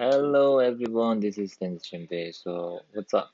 Hello everyone, this is Dennis Chimpe. So what's up?